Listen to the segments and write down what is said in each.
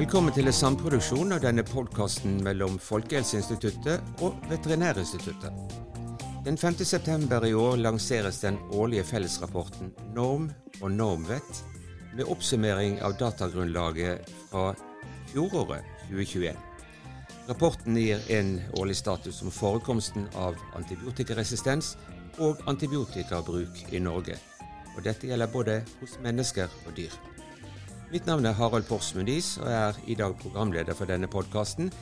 Velkommen til en samproduksjon av denne podkasten mellom Folkehelseinstituttet og Veterinærinstituttet. Den 5. september i år lanseres den årlige fellesrapporten Norm og Normvet, med oppsummering av datagrunnlaget fra fjoråret 2021. Rapporten gir en årlig status om forekomsten av antibiotikaresistens og antibiotikabruk i Norge. Og dette gjelder både hos mennesker og dyr. Mitt navn er Harald Porsmundis, og jeg er i dag programleder for denne podkasten.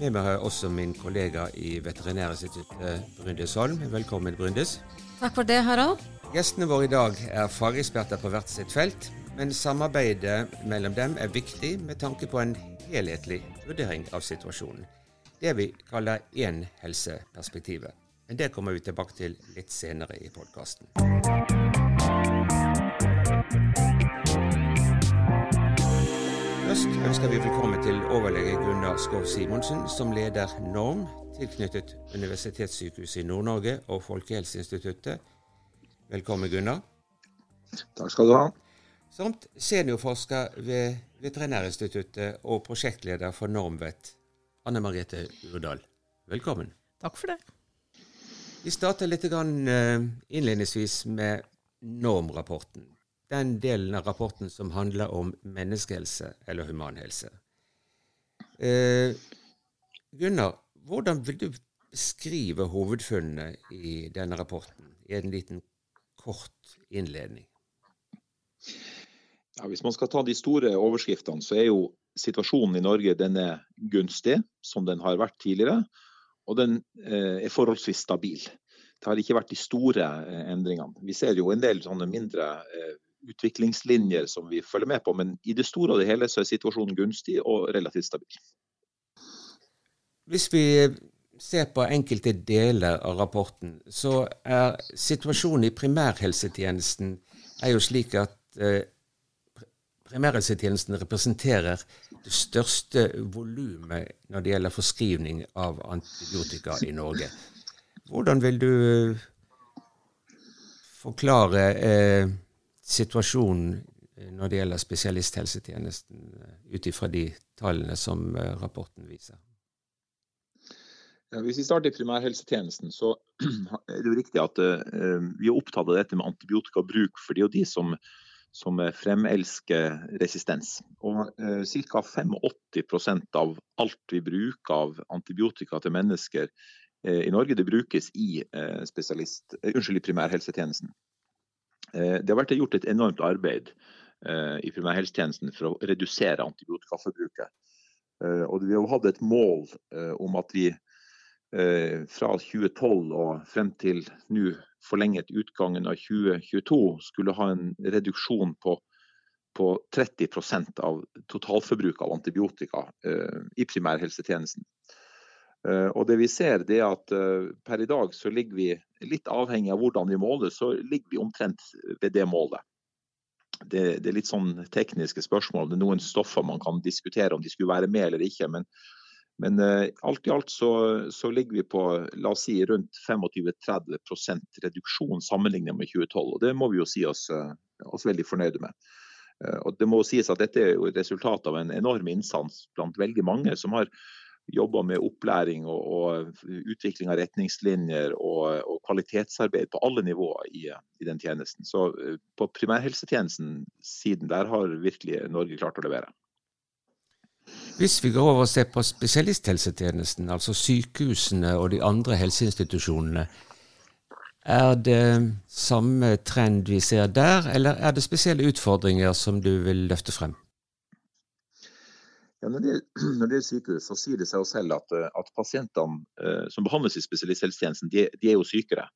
Med meg har jeg også min kollega i Veterinærinstituttet, Bryndis Holm. Velkommen, Brundes. Takk for det, Harald. Gjestene våre i dag er fageksperter på hvert sitt felt, men samarbeidet mellom dem er viktig med tanke på en helhetlig vurdering av situasjonen. Det vi kaller én-helseperspektivet. Men det kommer vi tilbake til litt senere i podkasten. Først ønsker vi velkommen til overlege Gunnar Skov Simonsen, som leder NORM, tilknyttet Universitetssykehuset i Nord-Norge og Folkehelseinstituttet. Velkommen, Gunnar. Takk skal du ha. Samt seniorforsker ved Veterinærinstituttet og prosjektleder for NORMVET, Anne Margrethe Urdal. Velkommen. Takk for det. Vi starter litt eh, innledningsvis med NORM-rapporten den delen av rapporten som handler om menneskehelse eller humanhelse. Eh, Gunnar, hvordan vil du beskrive hovedfunnene i denne rapporten i en liten kort innledning? Ja, hvis man skal ta de store overskriftene, så er jo situasjonen i Norge den er gunstig, som den har vært tidligere. Og den eh, er forholdsvis stabil. Det har ikke vært de store eh, endringene. Vi ser jo en del sånne mindre eh, utviklingslinjer som vi følger med på. Men i det store og det hele så er situasjonen gunstig og relativt stabil. Hvis vi ser på enkelte deler av rapporten, så er situasjonen i primærhelsetjenesten er jo slik at eh, primærhelsetjenesten representerer det største volumet når det gjelder forskrivning av antibiotika i Norge. Hvordan vil du eh, forklare eh, situasjonen eh, når det gjelder spesialisthelsetjenesten, eh, ut ifra de tallene som eh, rapporten viser? Ja, hvis vi starter i primærhelsetjenesten, så er det jo riktig at vi er opptatt av dette med antibiotikabruk. For det er jo de som, som fremelsker resistens. Og Ca. 85 av alt vi bruker av antibiotika til mennesker i Norge, det brukes i, unnskyld, i primærhelsetjenesten. Eh, det har vært gjort et enormt arbeid eh, i primærhelsetjenesten for å redusere antibiotikaforbruket. Eh, og vi har hatt et mål om at vi fra 2012 og frem til nå forlenget utgangen av 2022 skulle ha en reduksjon på, på 30% av totalforbruket av antibiotika i primærhelsetjenesten. Og det vi ser er at Per i dag så ligger vi, litt avhengig av hvordan vi måler, så ligger vi omtrent ved det målet. Det, det, er litt sånn tekniske spørsmål. Det er noen stoffer man kan diskutere om de skulle være med eller ikke. Men, men uh, alt i alt så, så, ligger vi på la oss si, rundt 25-30% reduksjon sammenlignet med 2012. og Det må vi jo si oss, uh, oss veldig fornøyde med. Uh, og det må sies at Dette er jo et resultat av en enorm innsats blant veldig mange som har jobber med opplæring og, og, utvikling av retningslinjer og, og kvalitetsarbeid på alle nivåer i, i, den tjenesten. Så eh, på primærhelsetjenesten siden der har virkelig Norge klart å levere. Hvis vi går over og ser på spesialisthelsetjenesten, altså sykehusene og de andre helseinstitusjonene, er det samme trend vi ser der, eller er det spesielle utfordringer som du vil løfte frem? Ja, når, det, når det er sykehus, så sier det seg selv at, eh, at pasientene eh, som behandles i spesialisthelsetjenesten, de, de, er jo sykere.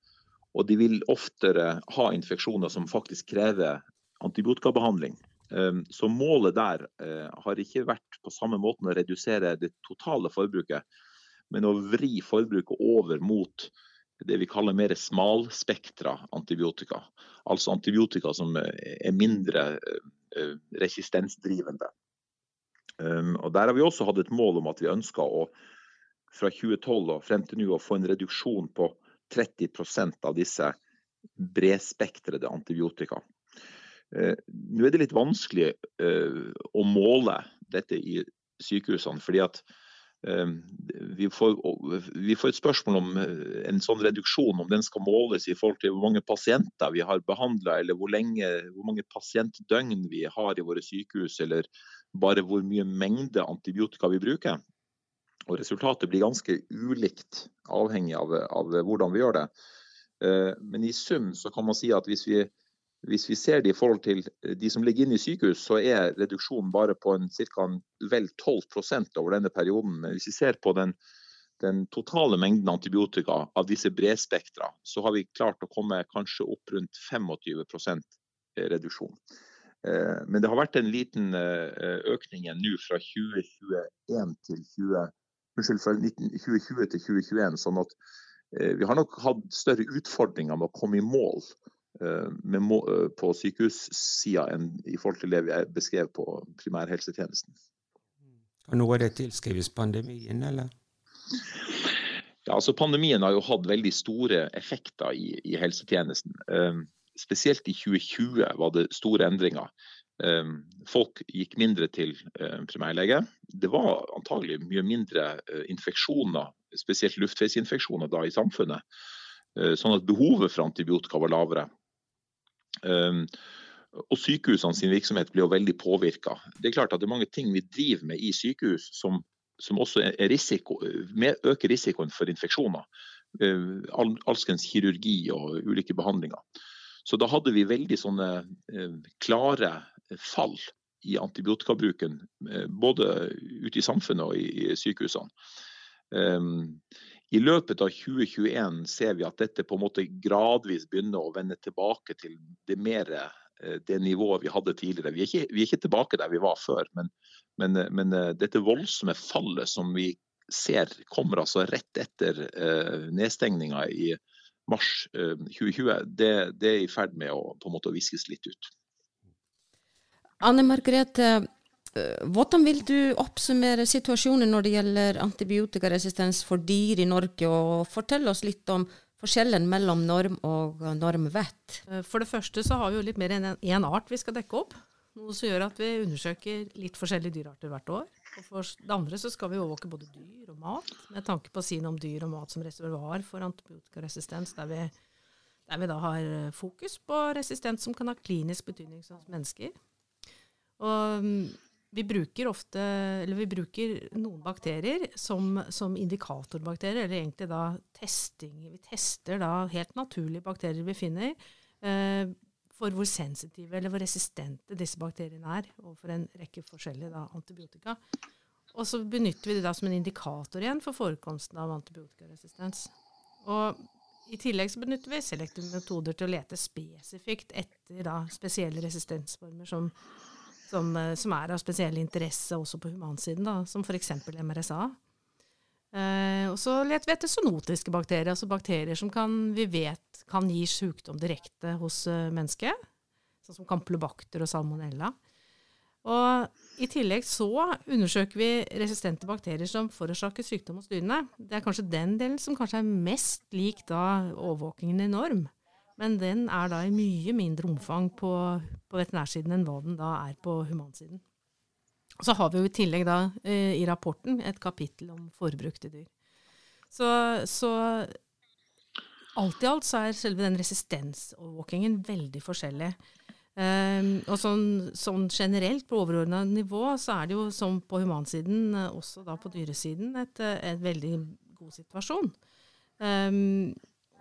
Og de vil oftere ha infeksjoner som faktisk krever antibiotikabehandling. Um, så målet der eh, har ikke vært på samme måten å redusere det totale forbruket, men å vri forbruket over mot det vi kaller mer smalspektra antibiotika. Altså antibiotika som er mindre eh, resistensdrivende. Um, og Der har vi også hatt et mål om at vi ønsker å fra 2012 og frem til nå å få en reduksjon på 30% av disse bredspektrede antibiotika. Uh, nå er det litt vanskelig uh, å måle dette i sykehusene. fordi at vi får, vi får, et spørsmål om en sånn reduksjon, om den skal måles i forhold til hvor mange pasienter vi har behandla, eller hvor, lenge, hvor mange pasientdøgn vi har i våre sykehus, eller bare hvor mye mengde antibiotika vi bruker. Og Resultatet blir ganske ulikt, avhengig av, av hvordan vi gjør det. Men i sum så kan man si at hvis vi hvis vi ser det i forhold til eh, de som ligger inne i sykehus, så er reduksjonen bare på ca. vel 12 over denne perioden. Men hvis vi ser på den, den totale mengden antibiotika av disse bredspektra, så har vi klart å komme kanskje opp rundt 25% reduksjon. Eh, men det har vært en liten eh, økning nå fra 2021 til 20, unnskyld, fra 2020 til 2021. sånn at vi har nok hatt større utfordringer med å komme i mål Eh, må, eh, på sykehussida enn i forhold til det vi beskrev på primærhelsetjenesten. Og Noe av det tilskrives pandemien, eller? Ja, altså Pandemien har jo hatt veldig store effekter i, i helsetjenesten. Spesielt i 2020 var det store endringer. Um, folk gikk mindre til uh, primærlege. Det var antagelig mye mindre uh, infeksjoner, spesielt luftveisinfeksjoner da i samfunnet. Uh, sånn at behovet for antibiotika var lavere. Ehm, og sykehusene sin virksomhet ble jo veldig påvirka. Det er klart at det er mange ting vi driver med i sykehus som, som også risiko, øker risikoen for infeksjoner. Ehm, alskens kirurgi og ulike behandlinger. Så da hadde vi veldig sånne ehm, klare fall i antibiotikabruken, eh, både ute i samfunnet og i sykehusene. I løpet av 2021 ser vi at dette på en måte gradvis begynner å vende tilbake til det mer eh, det nivået vi hadde tidligere. Vi er ikke, vi er ikke tilbake der vi var før, men, men, men, eh, dette voldsomme fallet som vi ser kommer altså rett etter uh, nedstengninga i mars uh, 2020, det, det, er i ferd med å på en måte viskes litt ut. Anne Margrethe, Eh, hvordan vil du oppsummere situasjonen når det gjelder antibiotikaresistens for dyr i Norge, og fortelle oss litt om forskjellen mellom norm og normvett? Eh, for det første så har vi jo litt mer enn én art vi skal dekke opp. Noe som gjør at vi undersøker litt forskjellige dyrearter hvert år. Og for det andre så skal vi overvåke både dyr og mat, med tanke på å si noe om dyr og mat som reservoar for antibiotikaresistens, der vi, der vi da har fokus på resistens som kan ha klinisk betydning hos mennesker. Og mm, vi bruker ofte, eller vi bruker noen bakterier som, som, indikatorbakterier, eller egentlig da testing. Vi tester da helt naturlige bakterier vi finner, eh, for hvor sensitive eller hvor resistente disse bakteriene er overfor en rekke forskjellige da, antibiotika. Og så benytter vi det da som en indikator igjen for forekomsten av antibiotikaresistens. Og i tillegg så benytter vi selektive metoder til å lete spesifikt etter da, spesielle resistensformer som som, eh, som, er av spesiell interesse også på humansiden, da, som f.eks. MRSA. Eh, og så leter vi etter zoonotiske bakterier, altså bakterier som kan, vi vet kan gi sykdom direkte hos uh, mennesket, sånn som campylobacter og salmonella. Og I tillegg så undersøker vi resistente bakterier som forårsaker sykdom hos dyrene. Det er kanskje den delen som kanskje er mest lik da overvåkingen i norm. Men den er da i mye mindre omfang på, på veterinærsiden enn hva den da er på humansiden. Så har vi jo i tillegg da eh, i rapporten et kapittel om forbrukte dyr. Så, så alt i alt så er selve den resistensovervåkingen veldig forskjellig. Um, og sånn, sånn, generelt på overordna nivå så er det jo som på humansiden, eh, også da på dyresiden, et, eh, et veldig god situasjon. Um,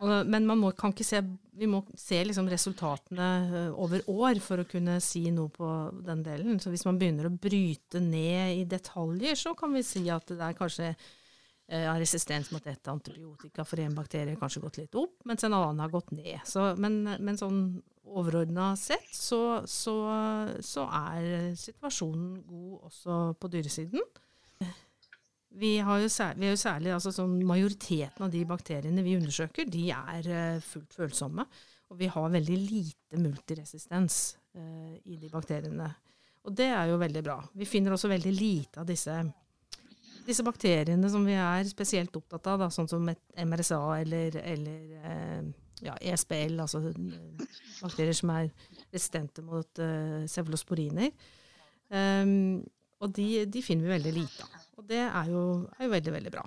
men må, se, vi må se liksom resultatene eh, over år for å kunne si noe på den delen. Så hvis man begynner å bryte ned i detaljer, så kan vi si at det er kanskje eh, resistens mot ett antibiotika for en bakterie kanskje gått litt opp, mens en annen har gått ned. Så, men, men, sånn overordna sett så, så, så er situasjonen god også på dyresiden. Vi jo særlig, vi jo særlig altså sånn Majoriteten av de bakteriene vi undersøker, de er uh, fullt følsomme. Og vi har veldig lite multiresistens eh, i de bakteriene. Og det er jo veldig bra. Vi finner også veldig lite av disse, disse bakteriene som vi er spesielt opptatt av, da, sånn som MRSA eller, eller eh, ja, ESBL, altså bakterier som er resistente mot eh, cevulosporiner. Um, Og de, de, finner vi veldig lite av. Og det er jo, er jo veldig, veldig bra.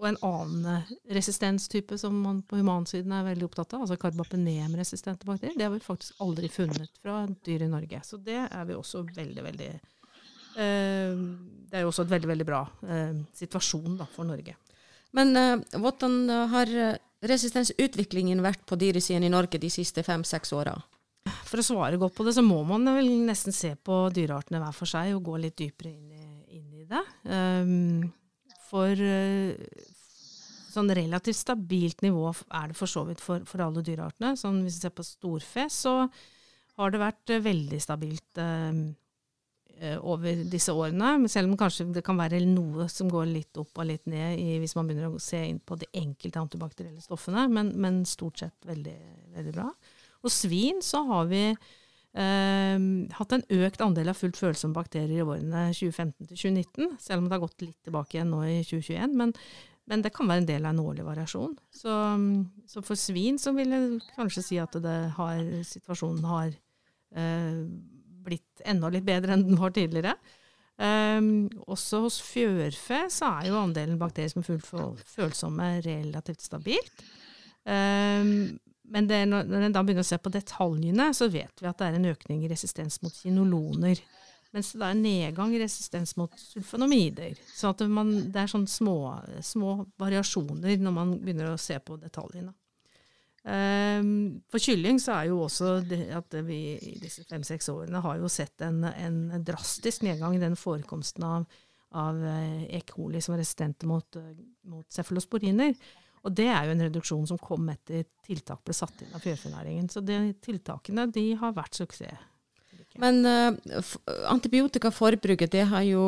Og en annen eh, resistenstype som man på humansiden er veldig opptatt av, altså karbapenem-resistente bakterier, det har vi faktisk aldri funnet fra dyr i Norge. Så det er vi også veldig, veldig eh, Det er jo også et veldig, veldig bra eh, situasjon da, for Norge. Men eh, hvordan har resistensutviklingen vært på dyresiden i Norge de siste fem-seks åra? For å svare godt på det, så må man vel nesten se på dyreartene hver for seg og gå litt dypere inn i, inn det. Um, for uh, sånn relativt stabilt nivå er det for så vidt for, for alle dyreartene. Sånn, hvis vi ser på storfe, så har det vært uh, veldig stabilt uh, over disse årene. Selv om kanskje det kan være noe som går litt opp og litt ned i, hvis man begynner å se inn på de enkelte antibakterielle stoffene, men, men stort sett veldig, veldig bra. Og svin så har vi eh, hatt en økt andel av fullt følsomme bakterier i årene 2015 2019, selv om det har gått litt tilbake igjen nå i 2021. Men, men det kan være en del av en årlig variasjon. Så, så, for svin så vil jeg kanskje si at har, situasjonen har eh, blitt enda litt bedre enn den var tidligere. Um, også hos fjørfe så er jo andelen bakterier som er fullt følsomme, relativt stabilt. Um, men det, når en da begynner å se på detaljene, så vet vi at det er en økning i resistens mot kinoloner. Mens det er en nedgang i resistens mot sulfonomider. Så man, det er sånne små, små, variasjoner når man begynner å se på detaljene. Um, for kylling så er jo også at vi i disse fem-seks årene har jo sett en, en, drastisk nedgang i den forekomsten av, av eh, E. coli som er resistente mot, mot cefalosporiner. Og det er jo en reduksjon som kom etter tiltak ble satt inn av fjørfenæringen. Så de tiltakene de har vært suksess. Men uh, antibiotikaforbruket det har jo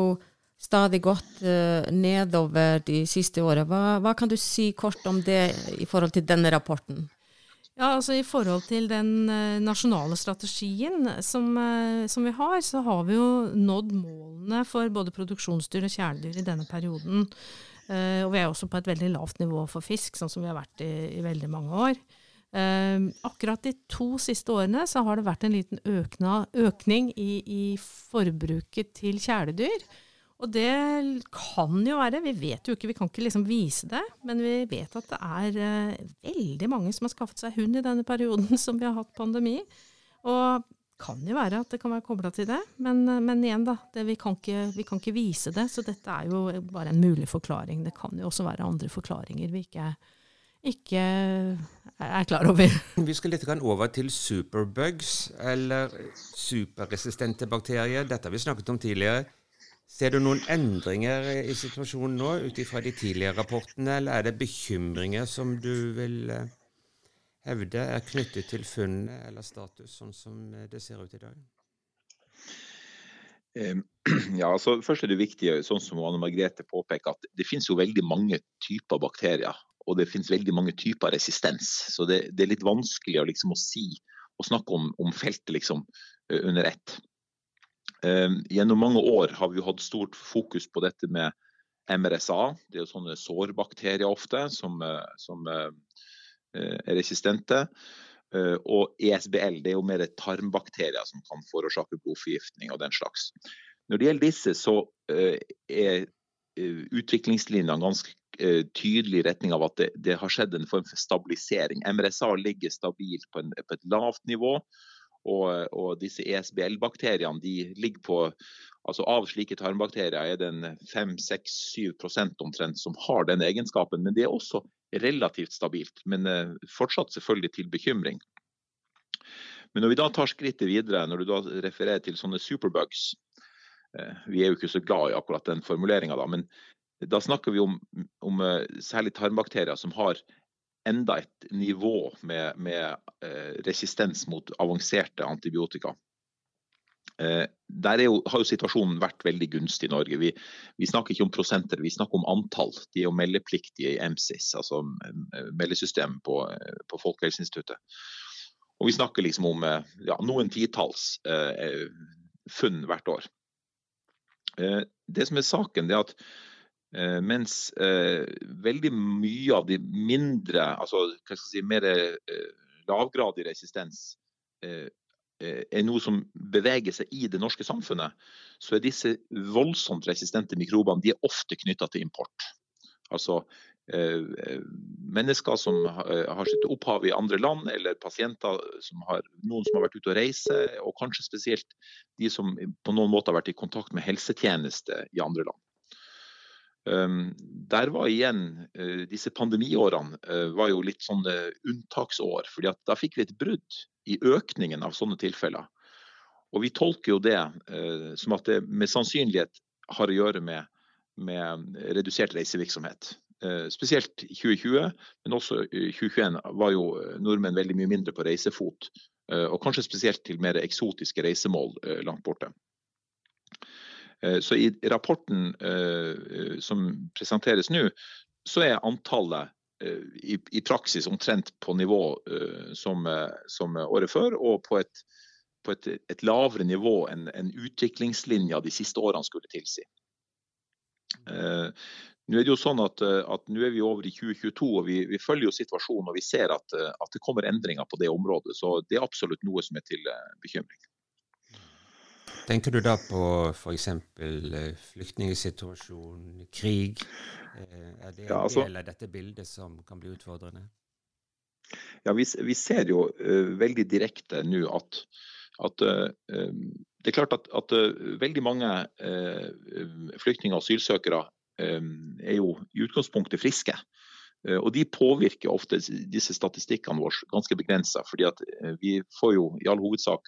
stadig gått uh, nedover de siste årene. Hva, hva, kan du si kort om det i forhold til denne rapporten? Ja, altså I forhold til den uh, nasjonale strategien som, som, vi har, så har vi jo nådd målene for både produksjonsdyr og kjæledyr i denne perioden. Uh, og vi er også på et veldig lavt nivå for fisk, sånn som vi har vært i, i veldig mange år. Uh, akkurat de to siste årene så har det vært en liten økna, økning i, i, forbruket til kjæledyr. Og det kan jo være, vi vet jo ikke, vi kan ikke liksom vise det, men vi vet at det er uh, veldig mange som har skaffet seg hund i denne perioden som vi har hatt pandemi. Og kan jo være at det kan være kobla til det, men, men igjen, da. Det, vi, kan ikke, vi, kan ikke, vise det. Så dette er jo bare en mulig forklaring. Det kan jo også være andre forklaringer vi ikke, ikke er klar over. Vi skal litt over til superbugs, eller superresistente bakterier. Dette har vi snakket om tidligere. Ser du noen endringer i situasjonen nå ut ifra de tidligere rapportene, eller er det bekymringer som du vil eh, hevde er knyttet til funnene eller status, sånn som det ser ut i dag? Ja, altså Først er det viktig, sånn som Anne Margrethe påpeker, at det finnes jo veldig mange typer bakterier. Og det finnes veldig mange typer resistens. Så det, det er litt vanskelig å, liksom, å si og snakke om, om feltet liksom, under ett. Gjennom mange år har vi hatt stort fokus på dette med MRSA. Det er jo sånne sårbakterier ofte som, som Eh, er resistente. Eh, og ESBL det er jo mer tarmbakterier som kan forårsake blodforgiftning og den slags. Når det gjelder disse, så eh, er utviklingslinjene ganske tydelig i retning av at det, det, har skjedd en form for stabilisering. MRSA ligger stabilt på, en, på et lavt nivå. Og, og disse ESBL-bakteriene de ligger på altså Av slike tarmbakterier er det 5-6-7% omtrent som har den egenskapen. Men det er også relativt stabilt, men eh, fortsatt selvfølgelig til bekymring. Men når vi da tar skrittet videre, når du da refererer til sånne superbugs eh, Vi er jo ikke så glad i akkurat den formuleringa, da, men da snakker vi om, om eh, særlig tarmbakterier som har enda et nivå med, med resistens mot avanserte antibiotika. Eh, der jo, har jo situasjonen vært veldig gunstig i Norge. Vi, vi, snakker ikke om prosenter, vi snakker om antall. De er jo meldepliktige i MSIS, altså eh, meldesystemet på, eh, på Folkehelseinstituttet. Og vi snakker liksom om ja, noen titalls eh, funn hvert år. Eh, det som er saken, det er at eh, mens veldig mye av de mindre, altså hva skal jeg si, mer lavgradig resistens er noe som beveger seg i det norske samfunnet, så er disse voldsomt resistente mikrobene de er ofte knytta til import. Altså eh, mennesker som har sitt opphav i andre land, eller pasienter som har noen som har vært ute og reise, og kanskje spesielt de som på noen måte har vært i kontakt med helsetjeneste i andre land. Der var igjen uh, disse pandemiårene uh, var jo litt sånne unntaksår. fordi at da fikk vi et brudd i økningen av sånne tilfeller. Og vi tolker jo det som at det med sannsynlighet har å gjøre med, med redusert reisevirksomhet. Spesielt i 2020, men også i 2021 var jo nordmenn veldig mye mindre på reisefot. Og kanskje spesielt til mer eksotiske reisemål langt borte. Eh, så i rapporten eh, som presenteres nå, så er antallet eh, i, i, praksis omtrent på nivå som, som året før, og på et, på et, et lavere nivå enn en utviklingslinja de siste årene skulle tilsi. Nå er det jo sånn at, at nå er vi over i 2022 og vi, vi følger jo situasjonen og vi ser at, at, det kommer endringer på det området. Så det er absolutt noe som er til bekymring. Tenker du da på f.eks. Eh, flyktningsituasjon, krig? Eh, er det en ja, altså, del av dette bildet som kan bli utfordrende? Ja, Vi, vi ser jo uh, veldig direkte nå at, at uh, det er klart at, at uh, veldig mange flyktninger og asylsøkere er jo i utgangspunktet friske. Og De påvirker ofte disse statistikkene våre ganske begrensa. fordi vi får jo i all hovedsak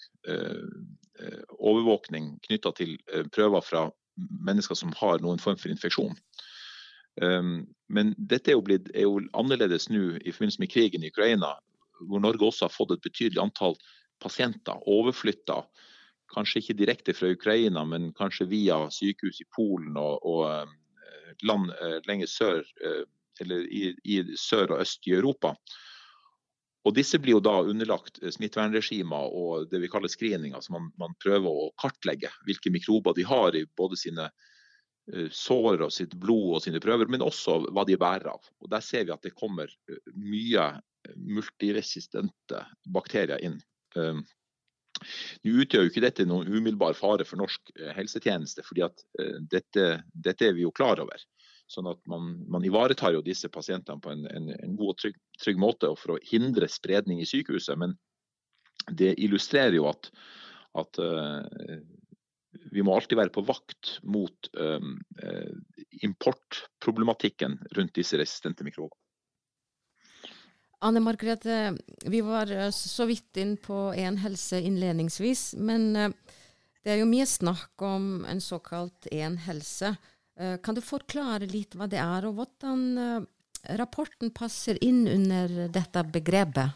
Eh, overvåkning knytta til eh, prøver fra mennesker som har noen form for infeksjon. Um, men dette er jo, blitt, er jo annerledes nå i forbindelse med krigen i Ukraina, hvor Norge også har fått et betydelig antall pasienter overflytta. Kanskje ikke direkte fra Ukraina, men kanskje via sykehus i Polen og, og eh, land lenger sør, eller i, i sør og øst i Europa. Og Disse blir jo da underlagt eh, smittevernregimer og det vi kaller screening. altså man, man, prøver å kartlegge hvilke mikrober de har i både sine uh, sår og sitt blod og sine prøver, men også hva de bærer av. Og Der ser vi at det kommer uh, mye multiresistente bakterier inn. Nå utgjør jo ikke dette noen umiddelbar fare for norsk helsetjeneste, fordi dette, dette er vi jo klar over. Sånn at man, man, ivaretar jo disse pasientene på en, en, en god og trygg, trygg, måte og for å hindre spredning i sykehuset. Men det illustrerer jo at, at uh, vi må alltid være på vakt mot uh, importproblematikken rundt disse resistente mikrobene. Anne Margrethe, vi var så vidt inn på én helse innledningsvis, men det er jo mye snakk om en såkalt én helse. Eh, kan du forklare litt hva det er, og hvordan eh, rapporten passer inn under dette begrepet?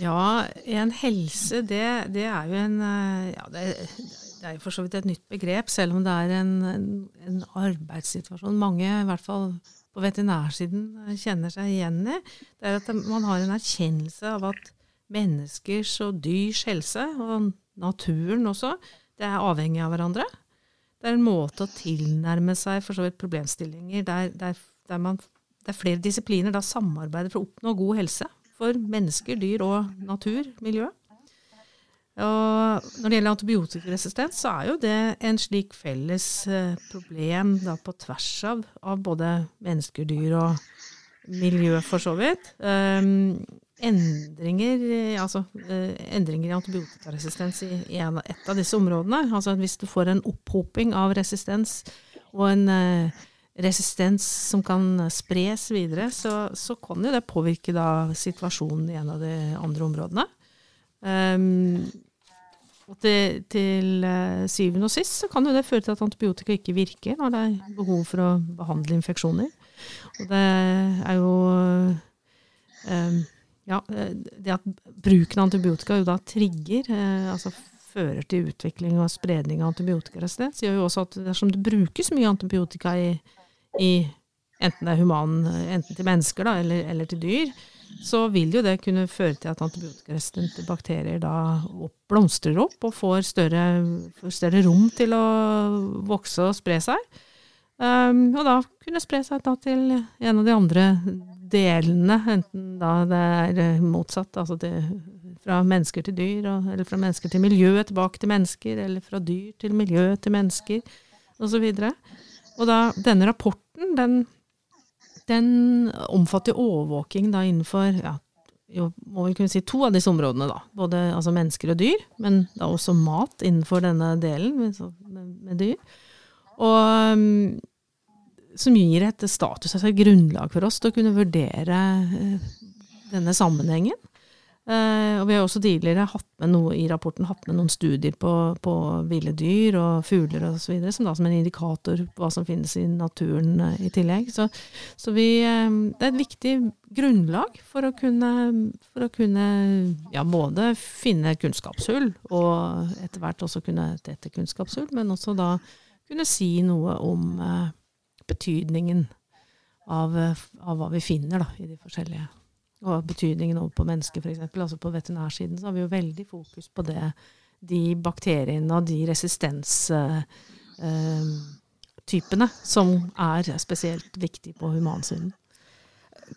Ja, en helse, det, det er jo en eh, ja, det, det, er jo for så vidt et nytt begrep, selv om det er en, en, arbeidssituasjon mange, i hvert fall på veterinærsiden, kjenner seg igjen i. Det er at man har en erkjennelse av at menneskers og dyrs helse, og naturen også, det er avhengig av hverandre. Det er en måte å tilnærme seg for så vidt problemstillinger der, der, der, man, der flere disipliner da samarbeider for å oppnå god helse for mennesker, dyr og natur, miljø. Og når det gjelder antibiotikaresistens, så er jo det en slik felles eh, problem da på tvers av, av både mennesker, dyr og miljø, for så vidt. Um, endringer, altså, eh, endringer i antibiotikaresistens i, i et av disse områdene. Altså hvis du får en opphoping av resistens og en eh, resistens som kan spres videre, så, så, kan jo det påvirke da situasjonen i en av de andre områdene. Um, og til, til uh, syvende og sist så kan jo det føre til at antibiotika ikke virker når det er behov for å behandle infeksjoner. Og det er jo um, ja, eh, det at bruken av antibiotika jo da trigger, eh, altså fører til utvikling og spredning av antibiotikaresistens, gjør jo også at dersom det brukes mye antibiotika i, i enten det er human, enten til mennesker da, eller, eller, til dyr, så vil jo det kunne føre til at antibiotikaresistente bakterier da blomstrer opp og får større, får større, rom til å vokse og spre seg. Um, og da kunne spre seg da til en av de andre delene, enten da det er eh, motsatt, altså det, fra mennesker til dyr, og, eller fra mennesker til miljøet tilbake til mennesker, eller fra dyr til miljø til mennesker, osv. Og, og da, denne rapporten, den, den omfatter overvåking da innenfor ja, jo, må vi kunne si to av disse områdene, da. Både altså mennesker og dyr, men da også mat innenfor denne delen med, med dyr. Og som gir et status, altså et grunnlag for oss til å kunne vurdere uh, denne sammenhengen. Uh, og vi har også tidligere hatt med noe i rapporten hatt med noen studier på, på ville dyr og fugler osv., som da som en indikator på hva som finnes i naturen uh, i tillegg. Så, så vi, det er et viktig grunnlag for å kunne, for å kunne ja, både finne kunnskapshull, og etter hvert også kunne tette kunnskapshull, men også da kunne si noe om betydningen av, av, hva vi finner da, i de forskjellige og betydningen over på mennesker f.eks. Altså på veterinærsiden så har vi jo veldig fokus på det, de bakteriene og de resistenstypene eh, uh, som er spesielt viktige på humansiden.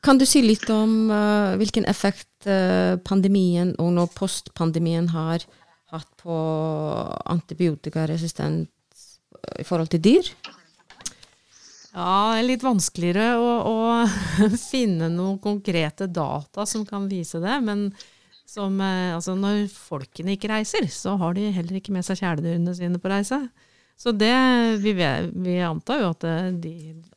Kan du si litt om uh, hvilken effekt uh, pandemien og nå postpandemien har hatt på antibiotikaresistens i forhold til dyr? Ja, det er litt vanskeligere å, å finne noen konkrete data som kan vise det. Men som, eh, altså når folkene ikke reiser, så har de heller ikke med seg kjæledyrene sine på reise. Så det, vi, vi antar jo at eh, de,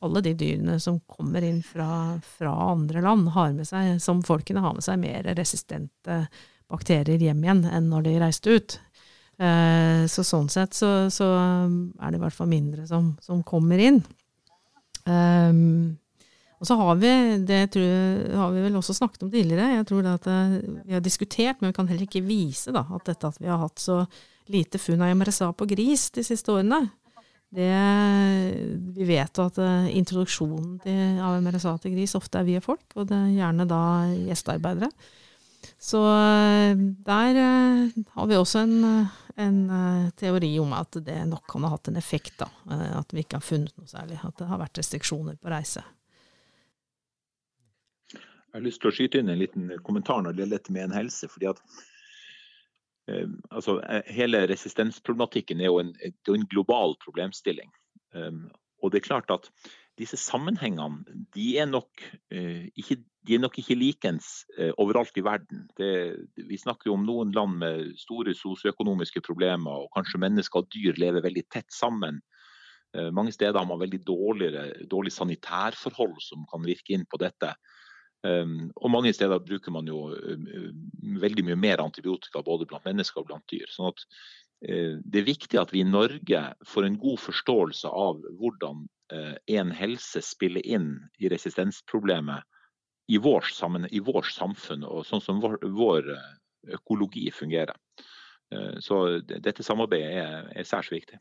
alle de dyrene som kommer inn fra, fra, andre land, seg, som folkene har med seg mer resistente bakterier hjem igjen enn når de reiste ut. Eh, så sånn sett så, så er det i hvert fall mindre som, som kommer inn. Um, og så har vi, det tror, har vi vel også snakket om tidligere, jeg tror at eh, vi har diskutert, men vi kan heller ikke vise da, at dette at vi har hatt så lite funn av MRSA på gris de siste årene, det, vi vet jo at uh, introduksjonen til, av MRSA til gris ofte er via folk, og det er gjerne da gjestearbeidere. Så uh, der uh, har vi også en en uh, teori om at det nok kan ha hatt en effekt. da, uh, At vi ikke har funnet noe særlig. At det har vært restriksjoner på reise. Jeg har lyst til å skyte inn en liten kommentar når det gjelder dette med en helse. fordi at uh, altså, Hele resistensproblematikken er jo en, er en global problemstilling. Um, og det er klart at disse sammenhengene de er nok ikke de er nok ikke likens eh, overalt i verden. Det, vi snakker jo om noen land med store sosioøkonomiske problemer, og kanskje mennesker og dyr lever veldig tett sammen. Eh, mange steder har man veldig dårlig sanitærforhold som kan virke inn på dette. Um, og mange steder bruker man jo uh, veldig mye mer antibiotika både blant mennesker og blant dyr. sånn at Det er viktig at vi i Norge får en god forståelse av hvordan en helse spiller inn i resistensproblemet i, vår sammen, i vårt samfunn og sånn som vår, vår eh, økologi fungerer. Eh, så dette samarbeidet er, er særs viktig.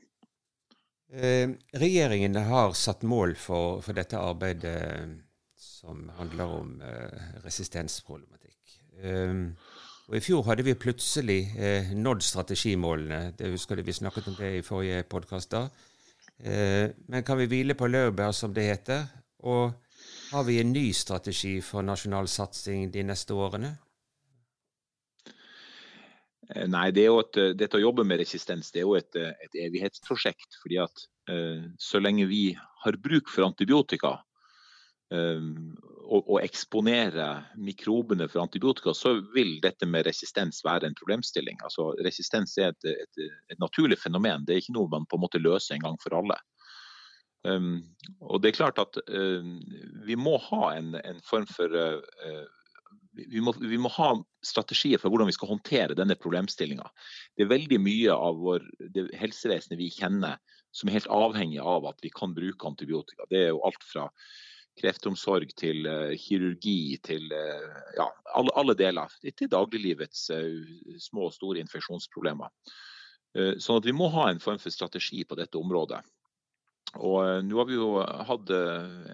Eh, regjeringen har satt mål for, for, dette arbeidet som handler om resistensproblematikk. Og I fjor hadde vi plutselig nådd strategimålene. Det husker du vi snakket om det i forrige podkast. men kan vi hvile på laurbær, som det heter? Og har vi en ny strategi for nasjonal satsing de neste årene? Eh, nei, det et, eh, dette å jobbe med resistens det er jo et, eh, et evighetsprosjekt. fordi at uh, Så lenge vi har bruk for antibiotika um, og, og eksponere mikrobene for antibiotika, så vil dette med resistens være en problemstilling. Altså, resistens er et, et naturlig fenomen. Det er ikke noe man på en måte løser en gang for alle. Um, og det er klart at uh, vi må ha en, en form for uh, vi, må, vi, må, ha strategier for hvordan vi skal håndtere denne problemstillinga. Det er veldig mye av vår, det helsevesenet vi kjenner som er helt avhengig av at vi kan bruke antibiotika. Det er jo alt fra kreftomsorg til uh, kirurgi til ja, alle, alle, deler. Til dagliglivets små og store infeksjonsproblemer. Sånn at vi må ha en form for strategi på dette området. Og eh, nå har vi jo hatt eh,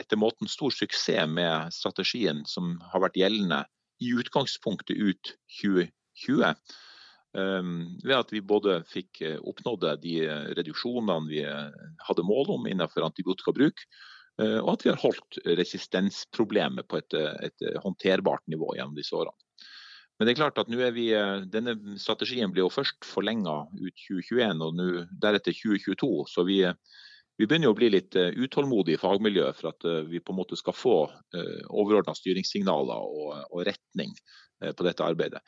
etter måten stor suksess med strategien som har vært gjeldende i utgangspunktet ut 2020. Um, ved at vi både fikk oppnådde oppnådd de reduksjonene vi hadde mål om innenfor antibiotikabruk, og at vi har holdt resistensproblemet på et, et håndterbart nivå gjennom disse årene. Men det er klart at er vi, denne strategien blir jo først forlenga ut 2021 og nå deretter 2022. Så vi, vi begynner å bli litt utålmodige i fagmiljøet for at vi på en måte skal få overordna styringssignaler og, og retning på dette arbeidet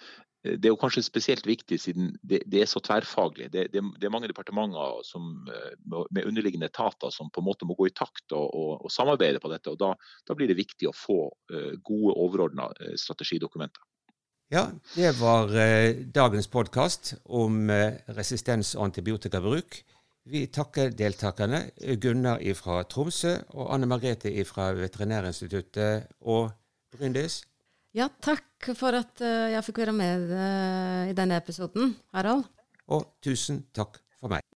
det er jo kanskje spesielt viktig siden det, det er så tverrfaglig. Det, det, det, er mange departementer som, eh, med underliggende etater som på en måte må gå i takt og, og, og samarbeide på dette. og Da, da blir det viktig å få gode overordna strategidokumenter. Ja, det var eh, dagens podkast om resistens og antibiotikabruk. Vi takker deltakerne, Gunnar fra Tromsø og Anne Margrethe fra Veterinærinstituttet og Bryndis. Ja, takk for at uh, jeg fikk være med uh, i denne episoden, Harald. Og tusen takk for meg.